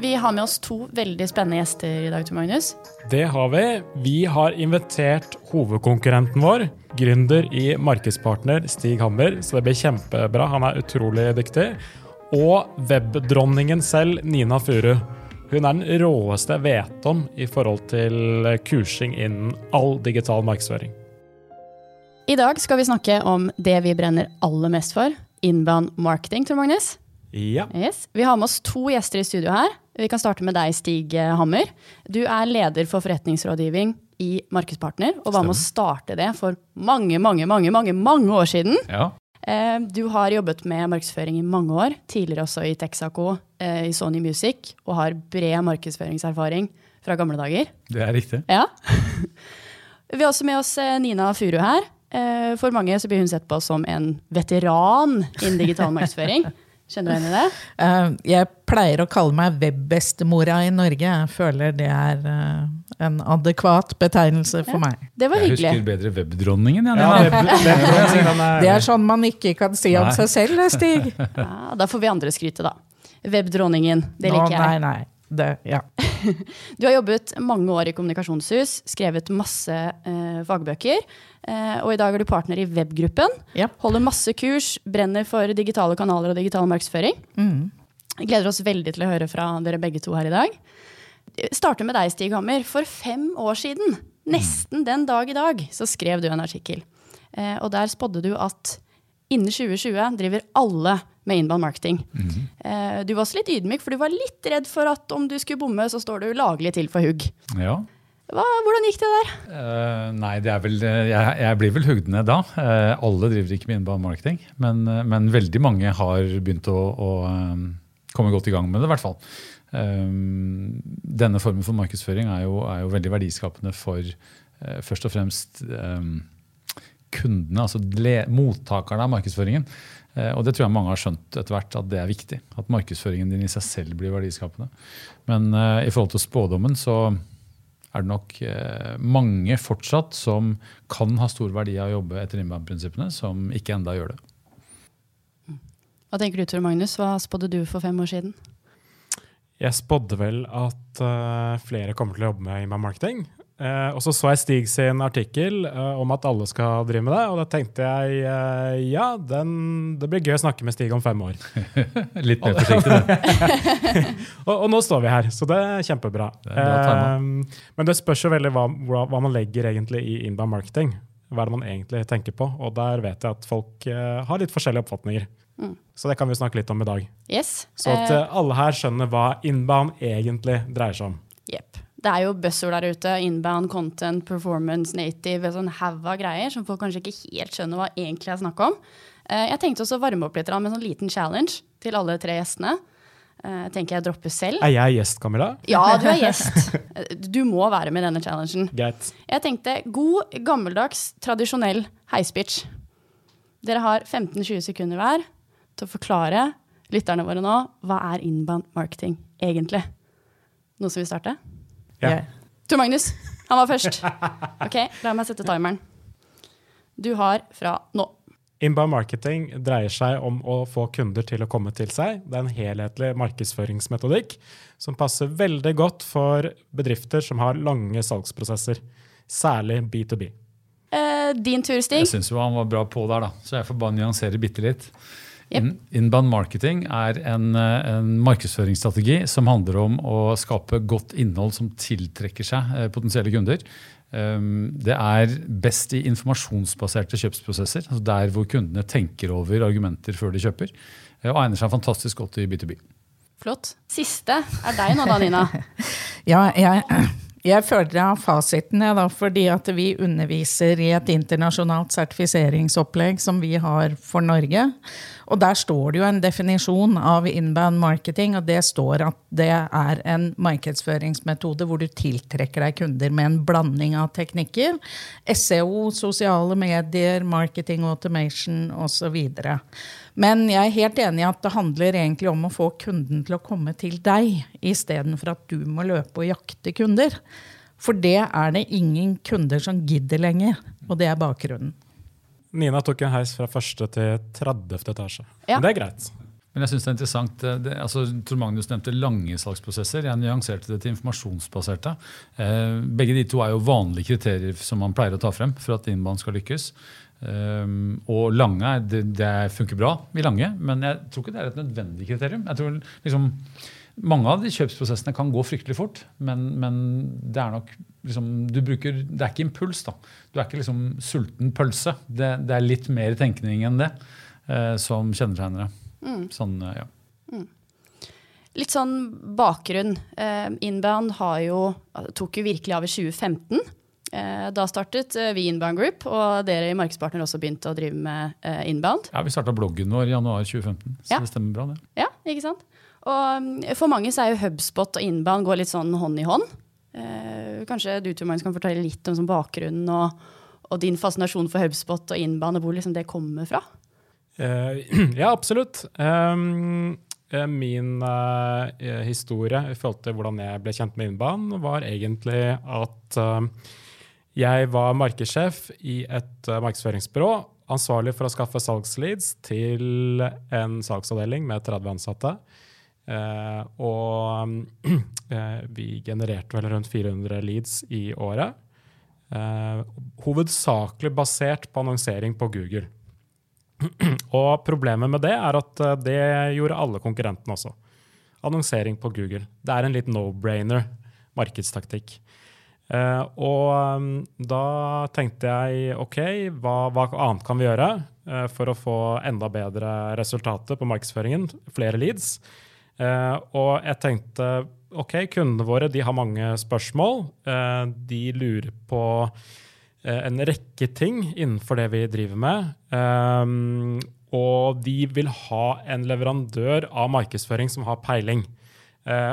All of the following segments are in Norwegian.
Vi har med oss to veldig spennende gjester i dag, Tor Magnus. Det har vi. Vi har invitert hovedkonkurrenten vår, gründer i Markedspartner, Stig Hammer. Så det blir kjempebra. Han er utrolig dyktig. Og webdronningen selv, Nina Furu. Hun er den råeste jeg vet om i forhold til kursing innen all digital markedsføring. I dag skal vi snakke om det vi brenner aller mest for, inbound marketing, Tor Magnus. Ja. Yes. Vi har med oss to gjester i studio her. Vi kan starte med deg, Stig Hammer. Du er leder for forretningsrådgivning i Markedspartner, og var med å starte det for mange, mange, mange, mange, mange år siden. Ja. Eh, Du har jobbet med markedsføring i mange år, tidligere også i Texaco, eh, i Sony Music, og har bred markedsføringserfaring fra gamle dager. Det er riktig. Ja. Vi har også med oss eh, Nina Furu her. For mange så blir hun sett på som en veteran innen digital markedsføring. Kjenner du henne i det? Eh, Jeg pleier å kalle meg webbestemora i Norge. Jeg føler det er eh, en adekvat betegnelse for meg. Det var Jeg husker bedre webdronningen. Ja, Ja, web- webdronningen, er- Det er sånn man ikke kan si om nei. seg selv, Stig. Ja, da får vi andre skryte, da. Webdronningen. Det liker jeg. Nei, nei. Det, ja. Du har jobbet mange år i kommunikasjonshus, skrevet masse eh, fagbøker. Eh, og i dag er du partner i webgruppen. Ja. Holder masse kurs, brenner for digitale kanaler og digital markedsføring. Mm. Gleder oss veldig til å høre fra dere begge to her i dag. Starter med deg, Stig Hammer. For fem år siden, nesten den dag i dag, så skrev du en artikkel. Eh, og der spådde du at innen 2020 driver alle med inbound marketing. Eh, du var også litt ydmyk, for du var litt redd for at om du skulle bomme, så står du laglig til for hugg. Ja. Hva, hvordan gikk det der? Uh, nei, det vel, eh, jeg, jeg blir vel hugd ned da. Uh, alle driver ikke med inbound marketing, men, uh, men veldig mange har begynt å, å komme godt i gang med det, i hvert fall. Denne formen for markedsføring er jo, er jo veldig verdiskapende for først og fremst kundene, altså le, mottakerne av markedsføringen. Og det tror jeg mange har skjønt etter hvert at det er viktig. At markedsføringen din i seg selv blir verdiskapende. Men i forhold til spådommen så er det nok eh, mange fortsatt som kan ha stor verdi av å jobbe etter innbandprinsippene, som ikke enda gjør det. Hva tenker du, Tor Magnus? Hva spådde du for fem år siden? Jeg spådde vel at eh, flere kommer til å jobbe med inbound marketing. Eh, og så så jeg Stig sin artikkel eh, om at alle skal drive med det, og da tenkte jeg eh, ja, den, det blir gøy å snakke med Stig om fem år. Litt mer forsiktig, det. og, og nå står vi her, så det er kjempebra. Det er. Eh, men det spørs jo veldig hva, hva hva man legger egentlig i inbound marketing. Hva er det man egentlig tenker på? Og der vet jeg at folk eh, har litt forskjellige oppfatninger. Mm. Så det kan vi snakke litt om i dag. Yes. Så at alle her skjønner hva inbound egentlig dreier seg om. Jepp. Det er jo buzzord der ute. Inbound, content, performance, native. Sånn haug av greier som folk kanskje ikke helt skjønner hva egentlig er snakk om. Eh, Jeg tenkte også å varme opp litt med en sånn liten challenge til alle tre gjestene. Eh, Jeg tenker jeg dropper selv. Er jeg gjest, Camilla? Ja, du er gjest. Eh, Du må være med i denne challengen. Greit. Jeg tenkte god, gammeldags, tradisjonell heispitch. Dere har 15-20 sekunder hver til å forklare lytterne våre nå hva er inbound marketing egentlig. Noen som vil starte? Ja. Tor Magnus, han var først. Ok, La meg sette timeren. Du har fra nå. Inbound marketing dreier seg om å få kunder til å komme til seg. Det er en helhetlig markedsføringsmetodikk som passer veldig godt for bedrifter som har lange salgsprosesser, særlig B2B. Eh, din tur, Stig. Jeg syns han var bra på der, da. så jeg får bare nyansere bitte litt. Yep. Inbound marketing er en, eh, en markedsføringsstrategi som handler om å skape godt innhold som tiltrekker seg eh, potensielle kunder. Um, Det er best i informasjonsbaserte kjøpsprosesser, altså der hvor kundene tenker over argumenter før de kjøper, eh, og egner seg fantastisk godt i B2B. Flott. Siste er deg nå, da, Nina. Ja, jeg, jeg føler jeg har fasiten, jeg, da, fordi at vi underviser i et internasjonalt sertifiseringsopplegg som vi har for Norge. Og der står det jo en definisjon av inbound marketing, og det står at det er en markedsføringsmetode hvor du tiltrekker deg kunder med en blanding av teknikker. SEO, sosiale medier, marketing automation osv. Men jeg er helt enig i at det handler egentlig om å få kunden til å komme til deg, istedenfor at du må løpe og jakte kunder. For det er det ingen kunder som gidder lenger, og det er bakgrunnen. Nina tok en heis fra første til 30. etasje. Ja. Men det er greit. Men jeg synes det er interessant, eh, det, altså, Tor Magnus nevnte lange salgsprosesser. Jeg nyanserte det til informasjonsbaserte. Eh, begge de to er jo vanlige kriterier som man pleier å ta frem for at innbanen skal lykkes. Eh, og lange det, det funker bra i lange, men jeg tror ikke det er et nødvendig kriterium. Jeg tror liksom, Mange av de kjøpsprosessene kan gå fryktelig fort, men, men det er nok liksom, du bruker, det er ikke impuls. da. Du er ikke liksom sulten pølse. Det, det er litt mer tenkning enn det eh, som kjennetegner det. Mm. Sånn, ja. Litt sånn bakgrunn. Eh, Inbound har jo, tok jo virkelig av i 2015. Eh, da startet eh, vi Inbound Group, og dere i Markedspartner også begynte å drive med eh, inbound. ja, Vi starta bloggen vår i januar 2015, så Ja. det stemmer bra. det. Ja, ikke sant? Og mm, for mange så er jo HubSpot og inbound går litt sånn hånd i hånd. Eh, kanskje du Tor kan fortelle litt om sånn bakgrunnen og, og din fascinasjon for HubSpot og innbane, hvor liksom det kommer fra? Eh, ja, absolutt. Um, min eh, historie i forhold til hvordan jeg ble kjent med Innbanen, var egentlig at eh, jeg var markedssjef i et eh, markedsføringsbyrå. Ansvarlig for å skaffe salgsleads til en salgsavdeling med 30 ansatte. Eh, og eh, vi genererte vel rundt 400 leads i året. Eh, hovedsakelig basert på annonsering på Google. Og problemet med det er at det gjorde alle konkurrentene også. Annonsering på Google. Det er en litt no-brainer markedstaktikk. Og um, da tenkte jeg OK, hva, hva annet kan vi gjøre for å få enda bedre resultater på markedsføringen? Flere leads. Eh, og jeg tenkte OK, kundene våre har mange spørsmål. Eh, de lurer på eh, en rekke ting innenfor det vi driver med. Og de vil ha en leverandør av markedsføring som har peiling.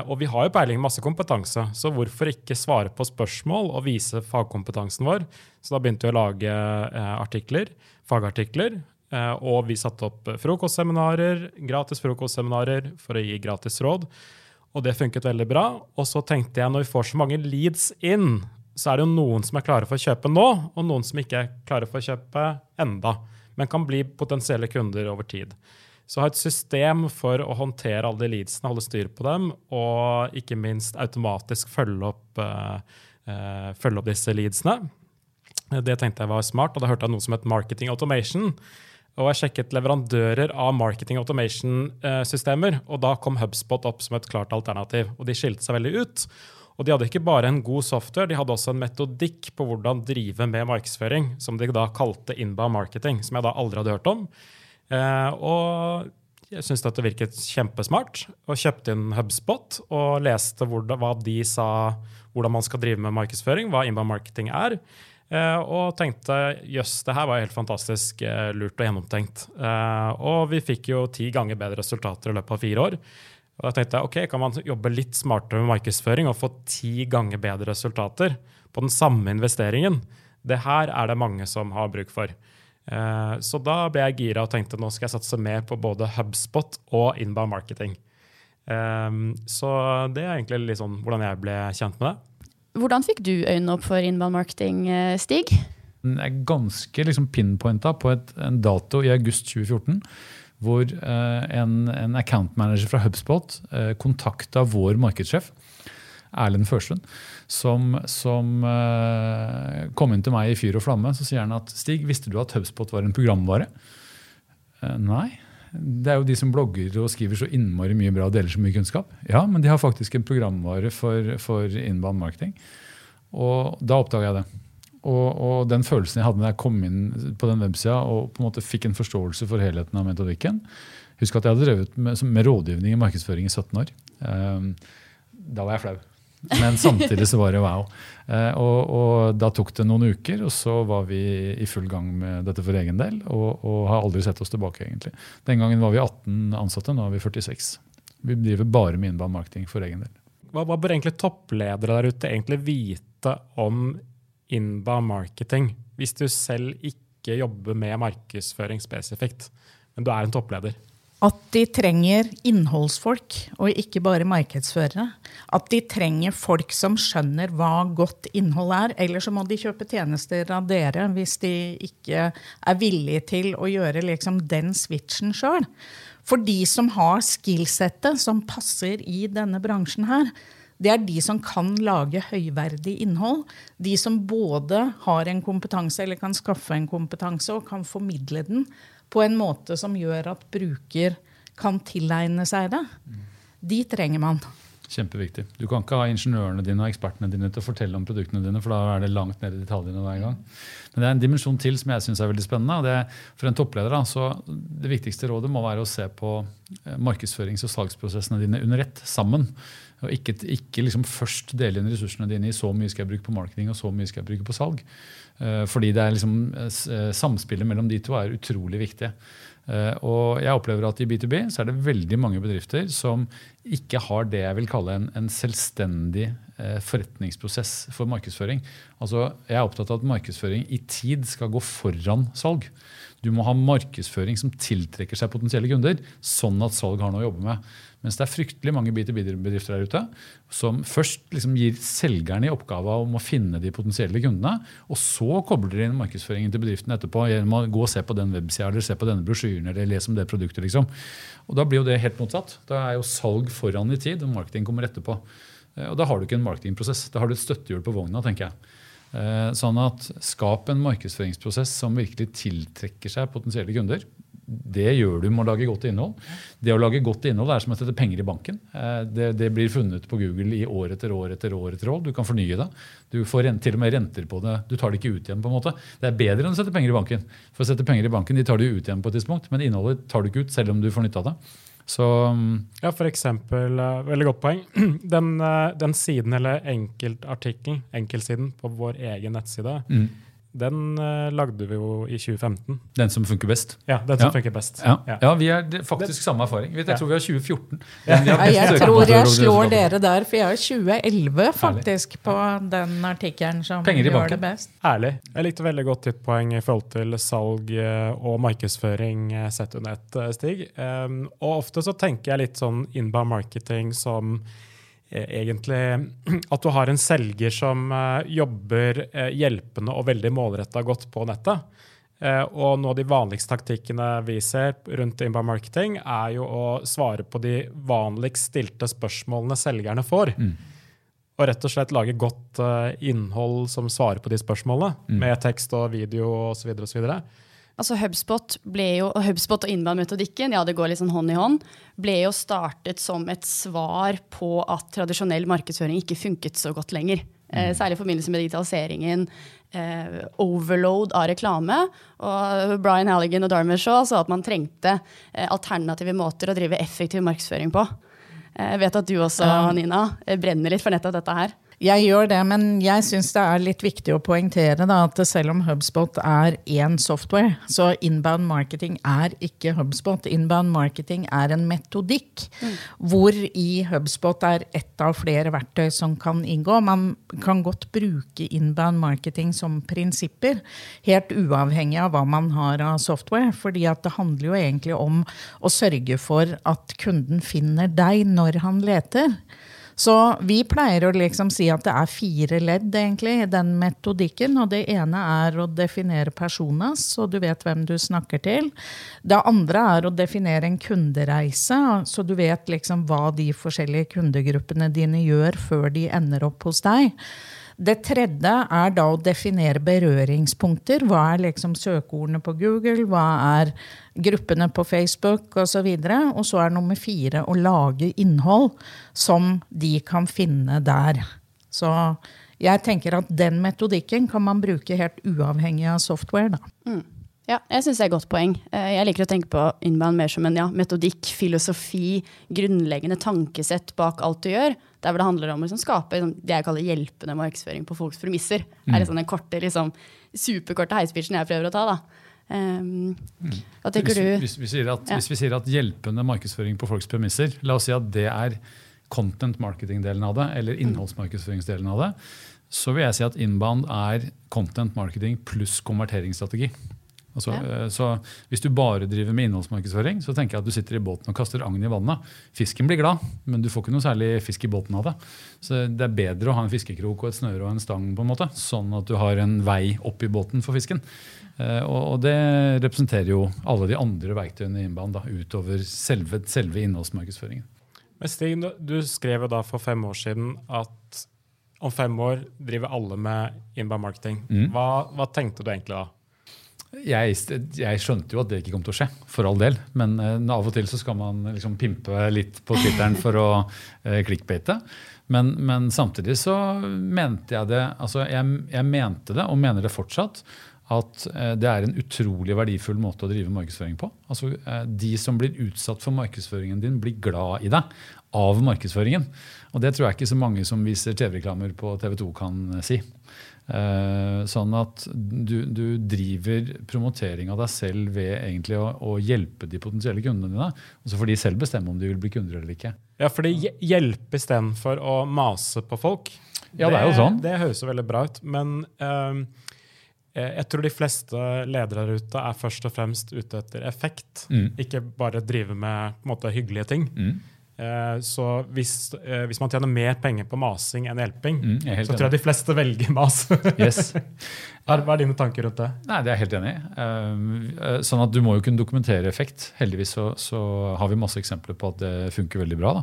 Og vi har jo peiling, masse kompetanse, så hvorfor ikke svare på spørsmål og vise fagkompetansen vår? Så da begynte vi å lage artikler, fagartikler. Eh, og vi satte opp frokostseminarer, gratis frokostseminarer for å gi gratis råd. Og det funket veldig bra. Og så tenkte jeg når vi får så mange leads inn, så er det jo noen som er klare for å kjøpe nå, og noen som ikke er klare for å kjøpe enda, men kan bli potensielle kunder over tid. Så ha et system for å håndtere alle de leadsene, holde styr på dem, og ikke minst automatisk følge opp, uh, eh, følge opp disse leadsene. Det tenkte jeg var smart, og da hørte jeg noe som het marketing automation. Og jeg sjekket leverandører av marketing automation-systemer, og da kom HubSpot opp som et klart alternativ. Og de skilte seg veldig ut. Og de hadde ikke bare en god software, de hadde også en metodikk på hvordan drive med markedsføring, som de da kalte inbound marketing, som jeg da aldri hadde hørt om. Eh, og jeg syntes dette virket kjempesmart, og kjøpte inn HubSpot og leste hva de sa hvordan man skal drive med markedsføring, hva inbound marketing er. Eh, og tenkte jøss, det her var helt fantastisk eh, lurt og gjennomtenkt. Eh, og vi fikk jo ti ganger bedre resultater i løpet av fire år. Og da tenkte jeg ok, kan man jobbe litt smartere med markedsføring og få ti ganger bedre resultater på den samme investeringen? Det her er det mange som har bruk for. Så da ble jeg gira og tenkte nå skal jeg satse mer på både HubSpot og inbound marketing. Så det er egentlig litt sånn hvordan jeg ble kjent med det. Hvordan fikk du øynene opp for inbound marketing, eh, Stig? Den er ganske liksom pinpointa på et, en dato i august 2014 hvor eh, en, en account manager fra HubSpot eh, kontakta vår markedssjef, Erlend Førslund, som, som eh, kom inn til meg i fyr og flamme. Så sier han at Stig, visste du at HubSpot var en programvare? Eh, nei. Det er jo de som blogger og skriver så innmari mye bra og deler så mye kunnskap. Ja, men de har faktisk en programvare for, for inbound marketing. Og da oppdaga jeg det. Og, og, den følelsen jeg hadde da jeg kom inn på den websida og på en måte fikk en forståelse for helheten av metodikken Husk at jeg hadde drevet med, med rådgivning i markedsføring i 17 år. Um, da var jeg flau. Men samtidig så var det wow. Eh, og, og, da tok det noen uker, og så var vi i full gang med dette for egen del. Og, og har aldri sett oss tilbake, egentlig. Den gangen var vi 18 ansatte, nå er vi 46. Vi driver bare med inbound marketing for egen del. Hva, hva bør egentlig toppledere der ute egentlig vite om inbound marketing, hvis du selv ikke jobber med markedsføring spesifikt, men du er en toppleder? At de trenger innholdsfolk, og ikke bare markedsførere. At de trenger folk som skjønner hva godt innhold er. Eller så må de kjøpe tjenester av dere hvis de ikke er villige til å gjøre liksom den switchen sjøl. For de som har skillsettet som passer i denne bransjen her, det er de som kan lage høyverdig innhold. De som både har en kompetanse eller kan skaffe en kompetanse og kan formidle den på en måte som gjør at bruker kan tilegne seg det. De trenger man. Kjempeviktig. Du kan ikke ha ingeniørene dine og ekspertene dine til å fortelle om produktene dine, for da er det langt ned i detaljene hver gang. Men det er en dimensjon til som jeg syns er veldig spennende. og det er For en toppleder da, så det viktigste rådet må være å se på eh, markedsførings- og salgsprosessene dine under ett, sammen. Og ikke, ikke liksom først dele inn ressursene dine i så mye skal jeg bruke på marketing og så mye skal jeg bruke på salg. Eh, fordi det er liksom, eh, samspillet mellom de to er utrolig viktig. Eh, og jeg opplever at i B2B så er det veldig mange bedrifter som ikke har det jeg vil kalle en, en selvstendig forretningsprosess for markedsføring. Altså, Jeg er opptatt av at markedsføring i tid skal gå foran salg. Du må ha markedsføring som tiltrekker seg potensielle kunder, sånn at salg har noe å jobbe med. Mens det er fryktelig mange B2B-bedrifter der ute som først liksom gir selgerne i oppgave om å finne de potensielle kundene, og så kobler de inn markedsføringen til bedriften etterpå gjennom å gå og se på den websida eller se på denne brosjyren eller lese om det produktet. liksom. Og Da blir jo det helt motsatt. Da er jo salg foran i tid, og marketing kommer etterpå. Eh, og Da har du ikke en marketingprosess. Da har du et støttehjul på vogna. tenker jeg. Eh, sånn at Skap en markedsføringsprosess som virkelig tiltrekker seg potensielle kunder det gjør du med å lage godt innhold. Det å lage godt innhold er som å sette penger i banken. Eh, det, det, blir funnet på Google i år etter år etter år. etter år. Du kan fornye det. Du får til og med renter på det. Du tar det ikke ut igjen. på en måte. Det er bedre enn å sette penger i banken. For å sette penger i banken, de tar du ut igjen på et tidspunkt, men innholdet tar du ikke ut selv om du får nytte av det. Så, ja, for eksempel, uh, veldig godt poeng. Den, uh, den siden eller enkeltartikkelen, enkeltsiden på vår egen nettside, mm den uh, lagde vi jo i 2015. Den som funker best? Ja, den som ja. funker best. Ja. Ja. ja. vi har faktisk samme erfaring. Jeg tror vi har 2014. jeg tror jeg slår dere der, for jeg har 2011 faktisk på den artikkelen som gjør det best. Ærlig. Jeg likte veldig godt ditt poeng i forhold til salg eh, og markedsføring eh, sett under ett, Stig. Um, og ofte så tenker jeg litt sånn inbound marketing som Eh, egentlig at du har en selger som eh, jobber eh, hjelpende og veldig målretta godt på nettet. Og noen av de vanligste taktikkene vi ser rundt inbound marketing, er jo å svare på de vanligst stilte spørsmålene selgerne får. Mm. Og rett og slett lage godt innhold som svarer på de spørsmålene, mm. med tekst og video osv. osv. Altså HubSpot, jo, HubSpot og inbound-metodikken ja, det går litt sånn hånd i hånd, ble jo startet som et svar på at tradisjonell markedsføring ikke funket så godt lenger. Eh, mm. særlig i forbindelse med digitaliseringen. Eh, overload av reklame. Og Brian Halligan og Darmer Shaw sa at man trengte eh, alternative måter å drive effektiv markedsføring på. Eh, jeg vet at du også, Nina, eh, brenner litt for nettopp dette her. Jeg gjør det, men jeg syns det er litt viktig å poengtere da, at selv om HubSpot er én software, så inbound marketing er ikke HubSpot. Inbound marketing er en metodikk mm. hvor i HubSpot er ett av flere verktøy som kan inngå. Man kan godt bruke inbound marketing som prinsipper, helt uavhengig av hva man har av software. fordi det handler jo egentlig om å sørge for at kunden finner deg når han leter. Så vi pleier å liksom si at det er fire ledd egentlig i den metodikken. Og det ene er å definere personas, så du vet hvem du snakker til. Det andre er å definere en kundereise, så du vet liksom hva de forskjellige kundegruppene dine gjør før de ender opp hos deg. Det tredje er da å definere berøringspunkter. Hva er liksom søkeordene på Google? Hva er gruppene på Facebook osv.? Og, så og så er nummer fire å lage innhold som de kan finne der. Så jeg tenker at den metodikken kan man bruke helt uavhengig av software. da. Mm. Ja, jeg syns det er et godt poeng. Eh, jeg liker å tenke på inbound mer som en ja, metodikk, filosofi, grunnleggende tankesett bak alt du gjør. Der hvor det handler om å liksom, skape liksom, det jeg kaller hjelpende markedsføring på folks premisser. Mm. er liksom den korte, liksom, superkorte heispitchen jeg prøver å ta. da. Um, hva tenker hvis, du? Hvis, vi, sier at, ja. hvis, vi sier at, hjelpende markedsføring på folks premisser, la oss si at det er content marketing-delen av det, eller innholdsmarkedsføringsdelen av det, så vil jeg si at inbound er content marketing pluss konverteringsstrategi. Altså, ja. Eh, så Hvis du bare driver med innholdsmarkedsføring, så tenker jeg at du sitter i båten og kaster agn i vannet. Fisken blir glad, men du får ikke noe særlig fisk i båten av det. Så Det er bedre å ha en fiskekrok og et snøre og en stang, på en måte, sånn at du har en vei opp i båten for fisken. Eh, og, Det representerer jo alle de andre verktøyene i innbanen, da, utover selve, selve innholdsmarkedsføringen. Men Stig, du skrev jo da for fem år siden at om fem år driver alle med inbound marketing. Mm. Hva, hva tenkte du egentlig da? Jeg, jeg, skjønte jo at det ikke kom til å skje, for all del. Men uh, av og til så skal man liksom pimpe litt på Twitteren for å uh, clickbate. Men, men, samtidig så mente jeg det altså jeg, jeg, mente det, og mener det fortsatt, at uh, det er en utrolig verdifull måte å drive markedsføring på. Altså De som blir utsatt for markedsføringen din, blir glad i deg av markedsføringen. Og det tror jeg ikke så mange som viser TV-reklamer på TV 2 kan si. Eh, sånn at du, du, driver promotering av deg selv ved egentlig å, å, hjelpe de potensielle kundene dine. Og så får de selv bestemme om de vil bli kunder eller ikke. Ja, for det hjelper istedenfor å mase på folk. Ja, Det er jo sånn. Det, det høres jo veldig bra ut. Men uh, jeg tror de fleste ledere der ute er først og fremst ute etter effekt. Mm. Ikke bare drive med måte, hyggelige ting. Mm. Eh, så hvis, eh, hvis, man tjener mer penger på masing enn hjelping, mm, så tror jeg de fleste velger mas. yes. Hva er dine tanker rundt det? Nei, Det er jeg helt enig i. Eh, sånn at Du må jo kunne dokumentere effekt. Heldigvis så, så har vi masse eksempler på at det funker veldig bra.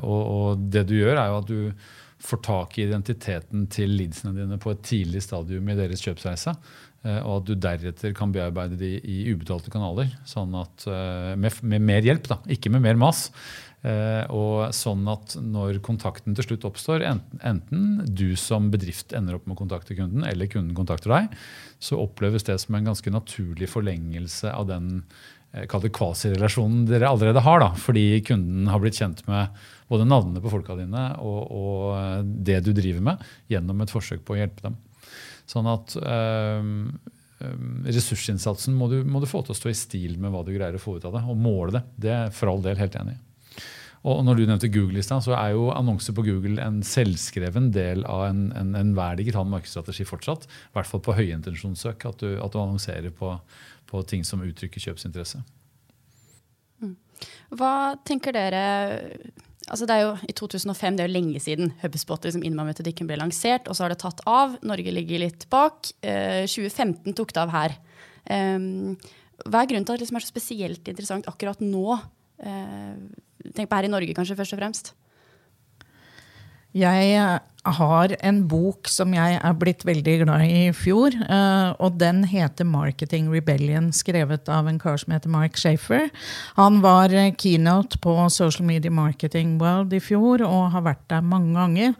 Og, og, det du gjør, er jo at du får tak i identiteten til leadsene dine på et tidlig stadium i deres kjøpsreise. Og at du deretter kan bearbeide de i ubetalte kanaler. sånn at Med, med mer hjelp, da, ikke med mer mas. Eh, og sånn at når kontakten til slutt oppstår, enten, du som bedrift ender opp med å kontakte kunden, eller kunden kontakter deg, så oppleves det som en ganske naturlig forlengelse av den eh, kvasirelasjonen dere allerede har. Da, fordi kunden har blitt kjent med både navnene på folka dine og, og, eh, det du driver med, gjennom et forsøk på å hjelpe dem. Sånn at øh, ressursinnsatsen må du, må du, få til å stå i stil med hva du greier å få ut av det. Og måle det. Det er for all del helt enig i. Og når du nevnte Google-lista, så er jo annonser på Google en selvskreven del av enhver en, en, en digital markedsstrategi fortsatt. I hvert fall på høyintensjonssøk, at du, at du annonserer på, på, ting som uttrykker kjøpsinteresse. Mm. Hva tenker dere altså Det er jo i 2005, det er jo lenge siden HubSpot liksom metodikken ble lansert, og så har det tatt av. Norge ligger litt bak. Eh, 2015 tok det av her. Um, hva er grunnen til at det liksom er så spesielt interessant akkurat nå? Uh, Tenk på her i Norge, kanskje, først og fremst. Jeg har en bok som jeg er blitt veldig glad i i fjor. Eh, og den heter 'Marketing Rebellion', skrevet av en kar som heter Mark Shafer. Han var eh, keynote på Social Media Marketing World i fjor og har vært der mange ganger.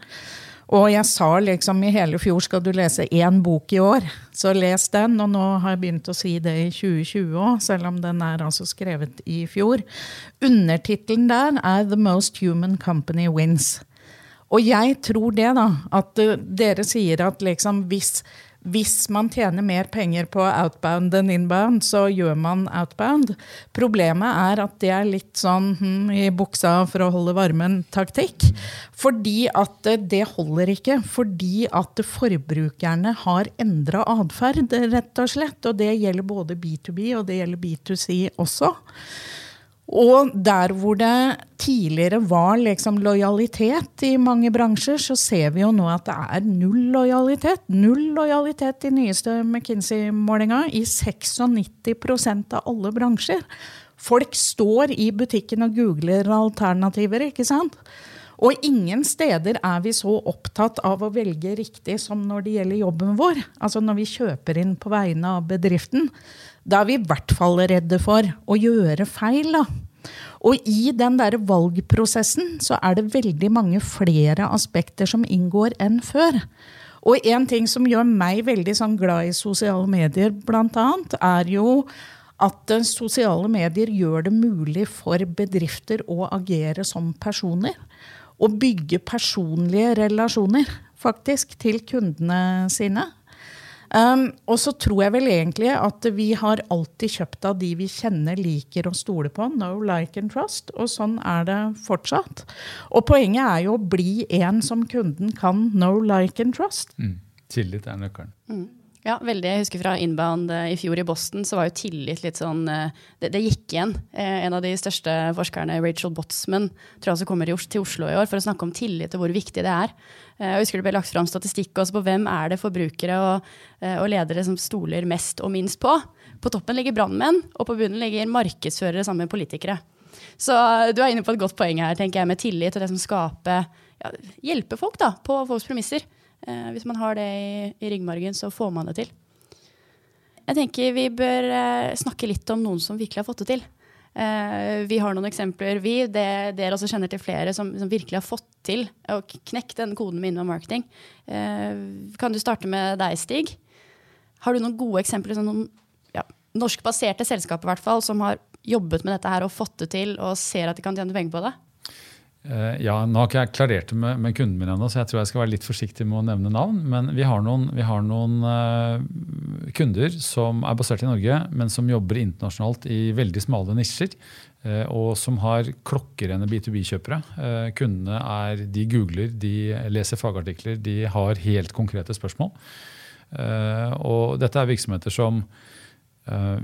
Og jeg sa liksom i hele fjor skal du lese én bok i år, så les den. Og nå har jeg begynt å si det i 2020 òg, selv om den er altså skrevet i fjor. Undertittelen der er 'The Most Human Company Wins'. Og jeg tror det, da. At uh, dere sier at liksom hvis hvis man tjener mer penger på outbound enn inbound, så gjør man outbound. Problemet er at det er litt sånn hm, i buksa for å holde varmen-taktikk. Fordi at det holder ikke. Fordi at forbrukerne har endra atferd, rett og slett. Og det gjelder både B2B og det gjelder B2C også. Og der hvor det tidligere var liksom lojalitet i mange bransjer, så ser vi jo nå at det er null lojalitet. Null lojalitet i nyeste McKinsey-målinga i 96% av alle bransjer. Folk står i butikken og googler alternativer, ikke sant? Og ingen steder er vi så opptatt av å velge riktig som når det gjelder jobben vår. Altså når vi kjøper inn på vegne av bedriften. Da er vi i hvert fall redde for å gjøre feil. da. Og i den der valgprosessen så er det veldig mange flere aspekter som inngår enn før. Og en ting som gjør meg veldig sånn glad i sosiale medier, annet, er jo at eh, sosiale medier gjør det mulig for bedrifter å agere som personer. Og bygge personlige relasjoner, faktisk, til kundene sine. Um, og så tror jeg vel egentlig at vi har alltid kjøpt av de vi kjenner, liker og stoler på. No like and trust. Og sånn er det fortsatt. Og poenget er jo å bli en som kunden kan no like and trust. Mm. Tillit er nøkkelen. Mm. Ja, veldig. Jeg husker fra inbound eh, i fjor i Boston, så var jo tillit litt sånn eh, Det, det gikk igjen. Eh, en av de største forskerne, Rachel Botsman, tror jeg også kommer til Oslo i år for å snakke om tillit og hvor viktig det er. Jeg husker det ble lagt fram statistikk også på hvem er det forbrukere og, og ledere som stoler mest og minst på. På toppen ligger brannmenn, og på bunnen ligger markedsførere sammen med politikere. Så du er inne på et godt poeng her, tenker jeg, med tillit og det som skaper ja, Hjelpe folk da, på folks premisser. Eh, hvis man har det i, i, ryggmargen, så får man det til. Jeg tenker vi bør eh, snakke litt om noen som virkelig har fått det til. Eh, vi har noen eksempler, vi, det, dere også kjenner til flere, som, som, virkelig har fått til å knekke den koden med innover marketing. Eh, kan du starte med deg, Stig? Har du noen gode eksempler? Sånn noen ja, norskbaserte selskaper hvert fall, som har jobbet med dette her og fått det til og ser at de kan tjene penger på det? Eh, ja, Nå har ikke jeg klarert det med, med kunden min ennå, så jeg tror jeg skal være litt forsiktig med å nevne navn. Men vi har noen, vi har noen uh, kunder som er basert i Norge, men som jobber internasjonalt i veldig smale nisjer. Uh, og som har klokkerene B2B-kjøpere. Uh, kundene er, de googler, de leser fagartikler, de har helt konkrete spørsmål. og dette er virksomheter som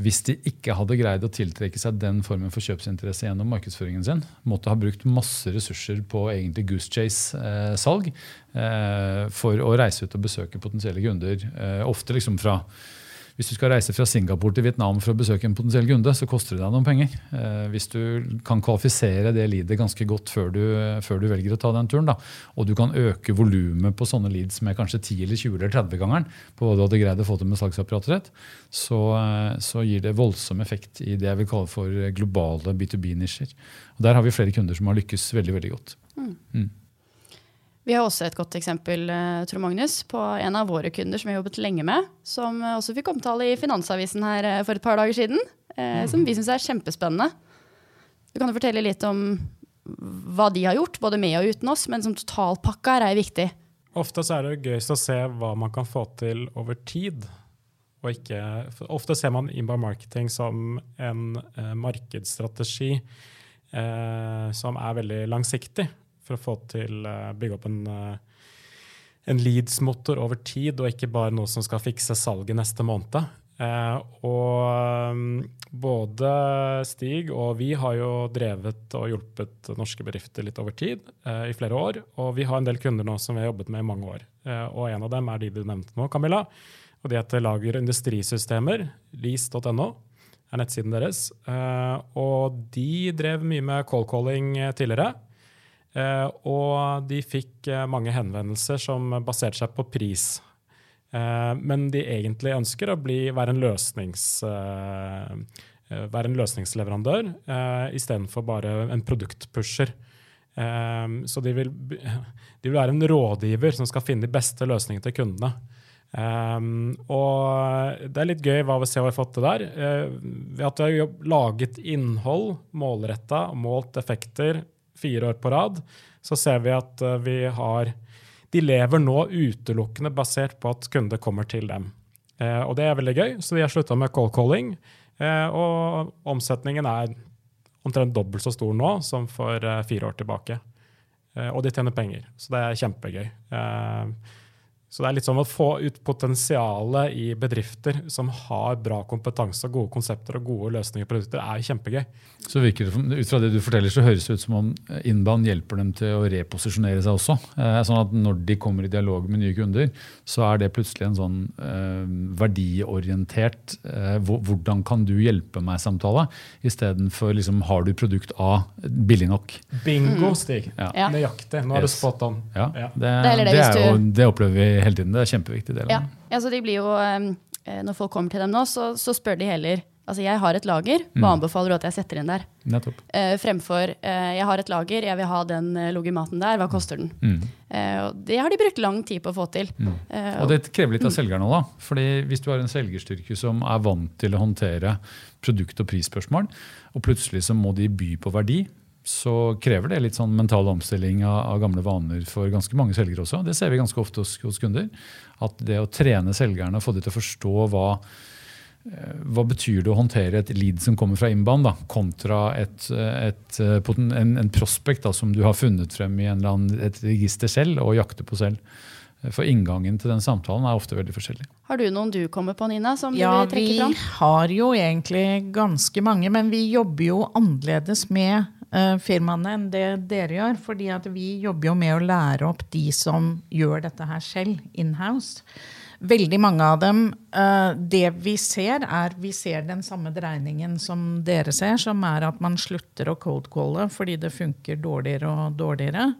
hvis de ikke hadde greid å tiltrekke seg den formen for kjøpsinteresse gjennom markedsføringen sin, måtte ha brukt masse ressurser på egentlig Goose Chase-salg uh, uh, for å reise ut og besøke potensielle kunder. ofte liksom fra hvis du skal reise fra Singapore til Vietnam for å besøke en potensiell kunde, så koster det deg noen penger. Eh, hvis du kan kvalifisere det leadet ganske godt før du, før du, velger å ta den turen, da, og du kan øke volumet på sånne leads med kanskje 10 eller 20 eller 30-gangeren på hva du hadde greid å få til med salgsapparatet ditt, så, eh, så, gir det voldsom effekt i det jeg vil kalle for globale B2B-nisjer. Og Der har vi flere kunder som har lykkes veldig, veldig godt. Mm. Vi har også et godt eksempel eh, Tror Magnus, på en av våre kunder som vi har jobbet lenge med, som eh, også fikk omtale i Finansavisen her eh, for et par dager siden. Mm. Som vi syns er kjempespennende. Du kan jo fortelle litt om hva de har gjort, både med og uten oss, men som totalpakka er viktig. Ofte så er det gøyest å se hva man kan få til over tid. Og ikke, ofte ser man inbound marketing som en eh, markedsstrategi eh, som er veldig langsiktig for å få til uh, bygge opp en, uh, en leads-motor over tid, og ikke bare noe som skal fikse salget neste måned. Uh, og um, både Stig og vi har jo drevet og hjulpet norske bedrifter litt over tid, uh, i flere år. Og vi har en del kunder nå som vi har jobbet med i mange år. Og en av dem er de du nevnte nå, Camilla. Og de heter Lager industrisystemer, lease.no er nettsiden deres. og de drev mye med call calling tidligere. Eh, og de fikk eh, mange henvendelser som baserte seg på pris. Eh, men de egentlig ønsker å bli, være, en løsnings, være en løsningsleverandør uh, istedenfor bare en produktpusher. så de vil, de vil, være en rådgiver som skal finne de beste løsningene til kundene. Um, og det er litt gøy hva vi ser vi har fått til der. Uh, ved at vi har laget innhold, målretta, målt effekter, fire år på rad, så ser vi at eh, vi har De lever nå utelukkende basert på at kunder kommer til dem. Eh, og det er veldig gøy, så de har slutta med call calling. Eh, og omsetningen er omtrent dobbelt så stor nå som for fire år tilbake. Og de tjener penger, så det er kjempegøy. Så det er litt sånn å få ut potensialet i bedrifter som har bra kompetanse og gode konsepter og gode løsninger og produkter, er kjempegøy. Så virker det, Ut fra det du forteller, så høres det ut som om Inbound hjelper dem til å reposisjonere seg også. Eh, sånn at Når de kommer i dialog med nye kunder, så er det plutselig en sånn eh, verdiorientert eh, hvordan kan du hjelpe meg-samtale, istedenfor liksom, har du produkt A billig nok. Bingo, Stig. Mm. Ja. Nøyaktig. Nå er yes. du spot on. Ja, det, det, det, jo, det opplever vi hele tiden. Det er en kjempeviktig del av ja. det. Altså, de blir jo, eh, når folk kommer til dem nå, så, så spør de heller Altså jeg har et lager, hva anbefaler du at jeg setter inn der? Nettopp. Eh, fremfor eh, jeg har et lager, jeg vil ha den eh, logimaten der, hva koster den? Mm. Eh, og det har de brukt lang tid på å få til. Eh, Og det krever litt av selgerne òg. Fordi hvis du har en selgerstyrke som er vant til å håndtere produkt- og prisspørsmål, og plutselig så må de by på verdi, så krever det litt sånn mental omstilling av, av gamle vaner for ganske mange selgere også. Det ser vi ganske ofte hos, hos kunder. At det å trene selgerne og få dem til å forstå hva eh, hva betyr det å håndtere et lead som kommer fra innbanen kontra et, et, eh, en, en prospect da, som du har funnet frem i en eller annen, et register selv og jakter på selv? For inngangen til den samtalen er ofte veldig forskjellig. har du noen du kommer på, Nina, som Ja, du vil trekke vi har jo egentlig ganske mange, men vi jobber jo annerledes med eh, firmaene enn det dere gjør. fordi vi jobber jo med å lære opp de som gjør dette her selv, in-house. Veldig mange av dem, eh, det vi ser, er vi ser den samme dreiningen som dere ser, som er at man slutter å cold-calle fordi det funker dårligere og dårligere.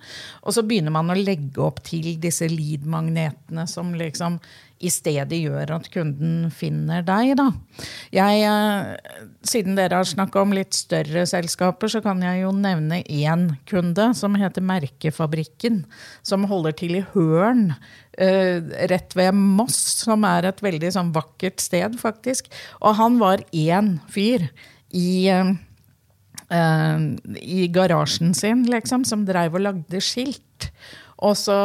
Og så begynner man å legge opp til disse lead-magnetene som liksom i stedet gjør at kunden finner deg. Da. Jeg, eh, siden dere har snakka om litt større selskaper, så kan jeg jo nevne én kunde som heter Merkefabrikken. Som holder til i Høren, eh, rett ved Moss, som er et veldig sånn vakkert sted, faktisk. Og han var én fyr i eh, i garasjen sin, liksom, som dreiv og lagde skilt. Og så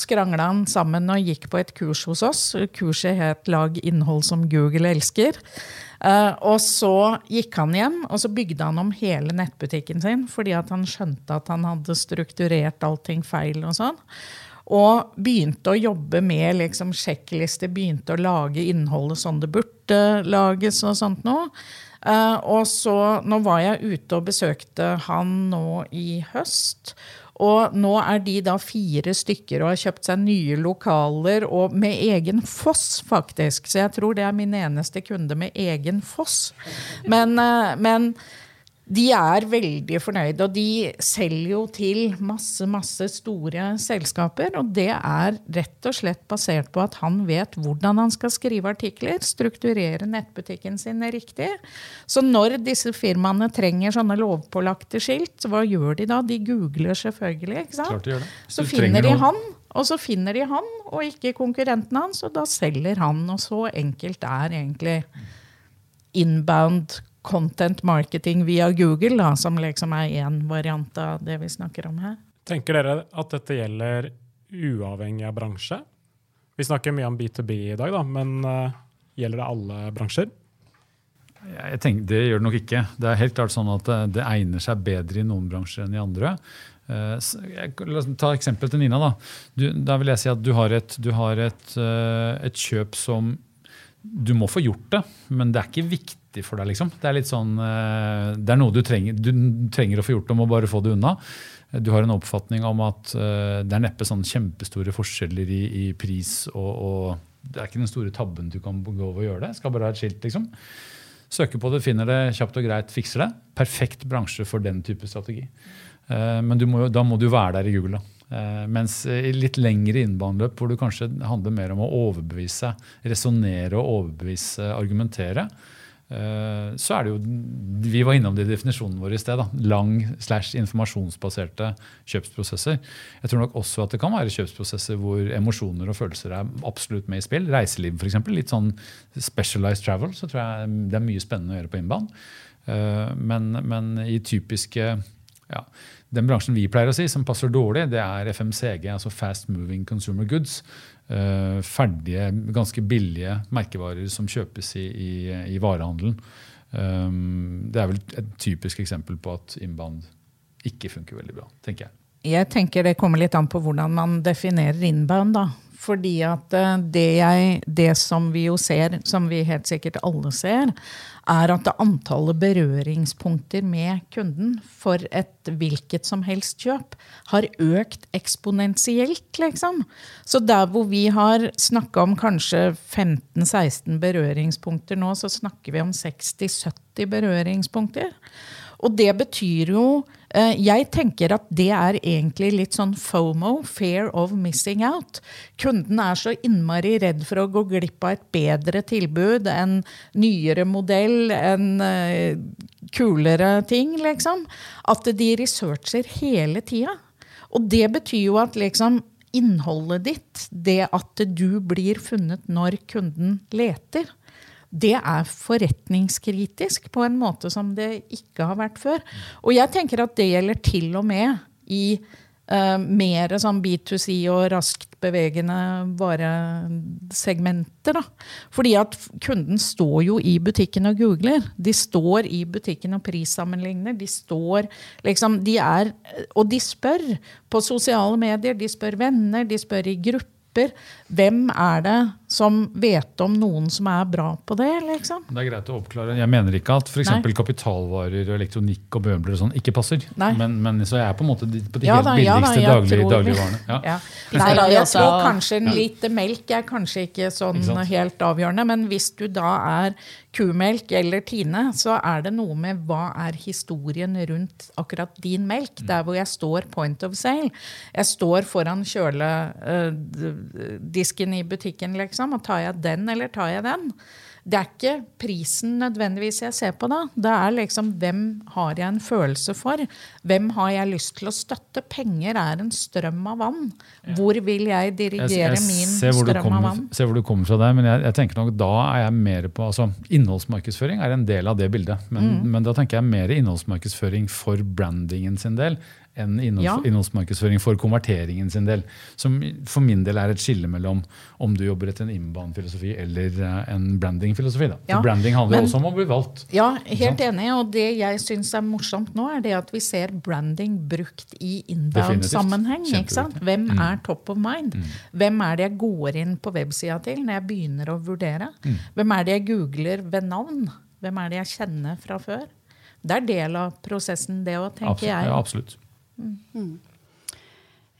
skrangla han sammen og gikk på et kurs hos oss. Kurset het 'Lag innhold som Google elsker'. Eh, og så gikk han hjem og så bygde han om hele nettbutikken sin fordi han skjønte at han hadde strukturert allting feil. og sånn. Og begynte å jobbe med liksom, sjekklister, begynte å lage innholdet sånn det burde lages. og sånt noe. Uh, og så, nå var jeg ute og besøkte han nå i høst. Og nå er de da fire stykker og har kjøpt seg nye lokaler og med egen foss, faktisk. Så jeg tror det er min eneste kunde med egen foss. Men, eh, men de er veldig fornøyde, og de selger jo til masse, masse store selskaper. Og det er rett og slett basert på at han vet hvordan han skal skrive artikler, strukturere nettbutikken sin riktig. Så når disse firmaene trenger sånne lovpålagte skilt, hva gjør de da? De googler selvfølgelig, ikke sant? De. Så finner de han, og så finner de han, og ikke konkurrenten hans, og da selger han. Og så enkelt er egentlig inbound content marketing via Google, da, som liksom er én variant av det vi snakker om her. Tenker dere at dette gjelder uavhengig av bransje? Vi snakker mye om B2B i dag, da, men eh, gjelder det alle bransjer? Jeg tenker, Det gjør det nok ikke. Det er helt klart sånn at det, det egner seg bedre i noen bransjer enn i andre. Eh, jeg, la oss ta eksempelet til Nina. Da du, der vil jeg si at du har, et, du har et, eh, et kjøp som Du må få gjort det, men det er ikke viktig for deg. liksom. Det er litt sånn, eh, det er noe du trenger, du trenger å få gjort, du må bare få det unna. Du har en oppfatning om at eh, det er neppe sånn kjempestore forskjeller i, i pris, og, og det er ikke den store tabben du kan gå over å gjøre det. Skal bare ha et skilt, liksom. Søker på det, finner det kjapt og greit, fikser det. Perfekt bransje for den type strategi. Eh, Men må da må du være der i Google. Da. Mens i litt lengre innbaneløp, hvor du kanskje handler mer om å overbevise, resonnere og overbevise, argumentere, så er det jo Vi var innom det i definisjonen vår i sted. Da. Lang slash informasjonsbaserte kjøpsprosesser. Jeg tror nok også at det kan være kjøpsprosesser hvor emosjoner og følelser er absolutt med i spill. Reiseliv, f.eks. Litt sånn specialized travel. Så tror jeg det er mye spennende å gjøre på innbanen. Eh, Men, men i typiske ja, Den bransjen vi pleier å si som passer dårlig, det er FMCG, altså Fast Moving Consumer Goods. Eh, ferdige, ganske billige merkevarer som kjøpes i, i, i varehandelen. Um, det er vel et typisk eksempel på at innband ikke funker veldig bra, tenker jeg. Jeg tenker det kommer litt an på hvordan man definerer innband. da. Fordi at eh, det, jeg, det som vi jo ser, som vi helt sikkert alle ser, er at det antallet berøringspunkter med kunden for et hvilket som helst kjøp har økt eksponentielt, liksom. Så der hvor vi har snakka om kanskje 15-16 berøringspunkter nå, så snakker vi om 60-70 berøringspunkter. Og det betyr jo Eh, Jeg tenker at det er egentlig litt sånn FOMO, fear of missing out. Kunden er så innmari redd for å gå glipp av et bedre tilbud, en nyere modell, en eh, kulere ting, liksom. At de researcher hele tida. Og det betyr jo at liksom innholdet ditt, det at du blir funnet når kunden leter, det er forretningskritisk på en måte som det ikke har vært før. Og jeg tenker at det gjelder til og med i uh, mer sånn B2C og raskt bevegende varesegmenter. Da. Fordi at kunden står jo i butikken og googler. De står i butikken og prissammenligner. De står liksom, de er, Og de spør på sosiale medier, de spør venner, de spør i grupper. Hvem er det som vet om noen som er bra på det? liksom? Det er greit å oppklare. Jeg mener ikke at f.eks. Kapitalvarer, og elektronikk og møbler og sånn ikke passer. Men, men så jeg er på en måte på de Ja helt da, ja da, billigste daglig, dagligvarene. Ja. Ja. Nei, da, jeg tror kanskje en liter melk er kanskje ikke sånn Ikke helt avgjørende, men hvis du da er kumelk eller Tine, så er det noe med hva er historien rundt akkurat din melk, der hvor jeg står point of sale. Jeg står foran kjøledisken i butikken, liksom, og tar jeg den, eller tar jeg den? Det er ikke prisen nødvendigvis jeg ser på da. Det er liksom hvem har jeg en følelse for? Hvem har jeg lyst til å støtte? Penger er en strøm av vann. Hvor vil jeg Jeg, dirigere jeg min strøm kommer, av vann? Jeg ser hvor du kommer fra der, men jeg, jeg tenker nok da er jeg mer på altså, Innholdsmarkedsføring er en del av det bildet. Men, Mm. men da tenker jeg mer innholdsmarkedsføring for brandingen sin del enn innholds, Ja. innholdsmarkedsføring for konverteringen sin del. Som for min del er et skille mellom om du jobber etter en inbound-filosofi eller eh, en branding-filosofi. da. For Ja, branding handler men- også om å bli valgt. Ja, helt enig. Og det jeg syns er morsomt nå, er det at vi ser branding brukt i inbound-sammenheng. Hvem mm. Er top of mind? Hvem er det jeg går inn på websida til når jeg begynner å vurdere? Hvem er det jeg googler ved navn? Hvem er det jeg kjenner fra før? Det er del av prosessen, det òg, tenker Absolutt. jeg. Ja, absolutt.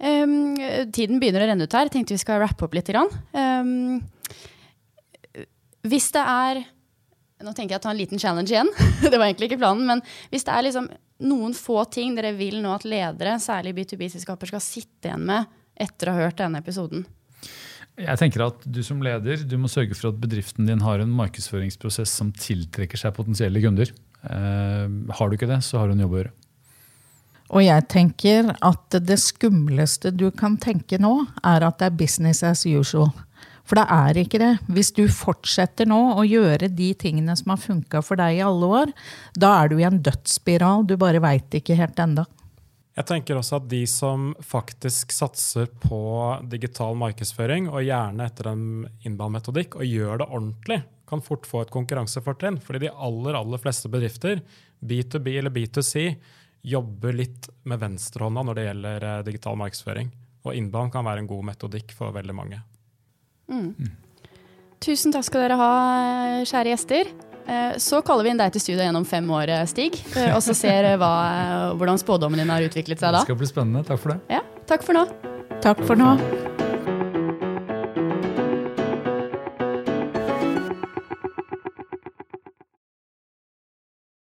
Um, tiden begynner å renne ut her. Tenkte vi skal rappe opp litt. Um, hvis det er Nå tenker jeg å ta en liten challenge igjen. det var egentlig ikke planen. Men hvis det er liksom noen få ting dere vil nå at ledere, særlig B2B-selskaper, skal sitte igjen med etter å ha hørt denne episoden. Jeg tenker at Du som leder du må sørge for at bedriften din har en markedsføringsprosess som tiltrekker seg potensielle kunder. Uh, har du ikke det, så har du en jobb å gjøre. Og jeg tenker at det skumleste du kan tenke nå, er at det er business as usual. For det er ikke det. Hvis du fortsetter nå å gjøre de tingene som har funka for deg i alle år, da er du i en dødsspiral. Du bare veit ikke helt enda. Jeg tenker også at de som faktisk satser på digital markedsføring, og gjerne etter en innbandmetodikk, og gjør det ordentlig, kan fort få et konkurransefortrinn. Fordi de aller, aller fleste bedrifter, B2B eller B2C, jobber litt med venstrehånda når det gjelder eh, digital markedsføring. Og innband kan være en god metodikk for veldig mange. Tusen takk skal dere ha, kjære gjester. Eh, Så kaller vi inn deg til studio gjennom fem år, eh, Stig. eh, Og så ser eh, hva, hvordan spådommen din har utviklet seg Det skal bli spennende. Takk for det. Ja, takk for nå. Takk for nå.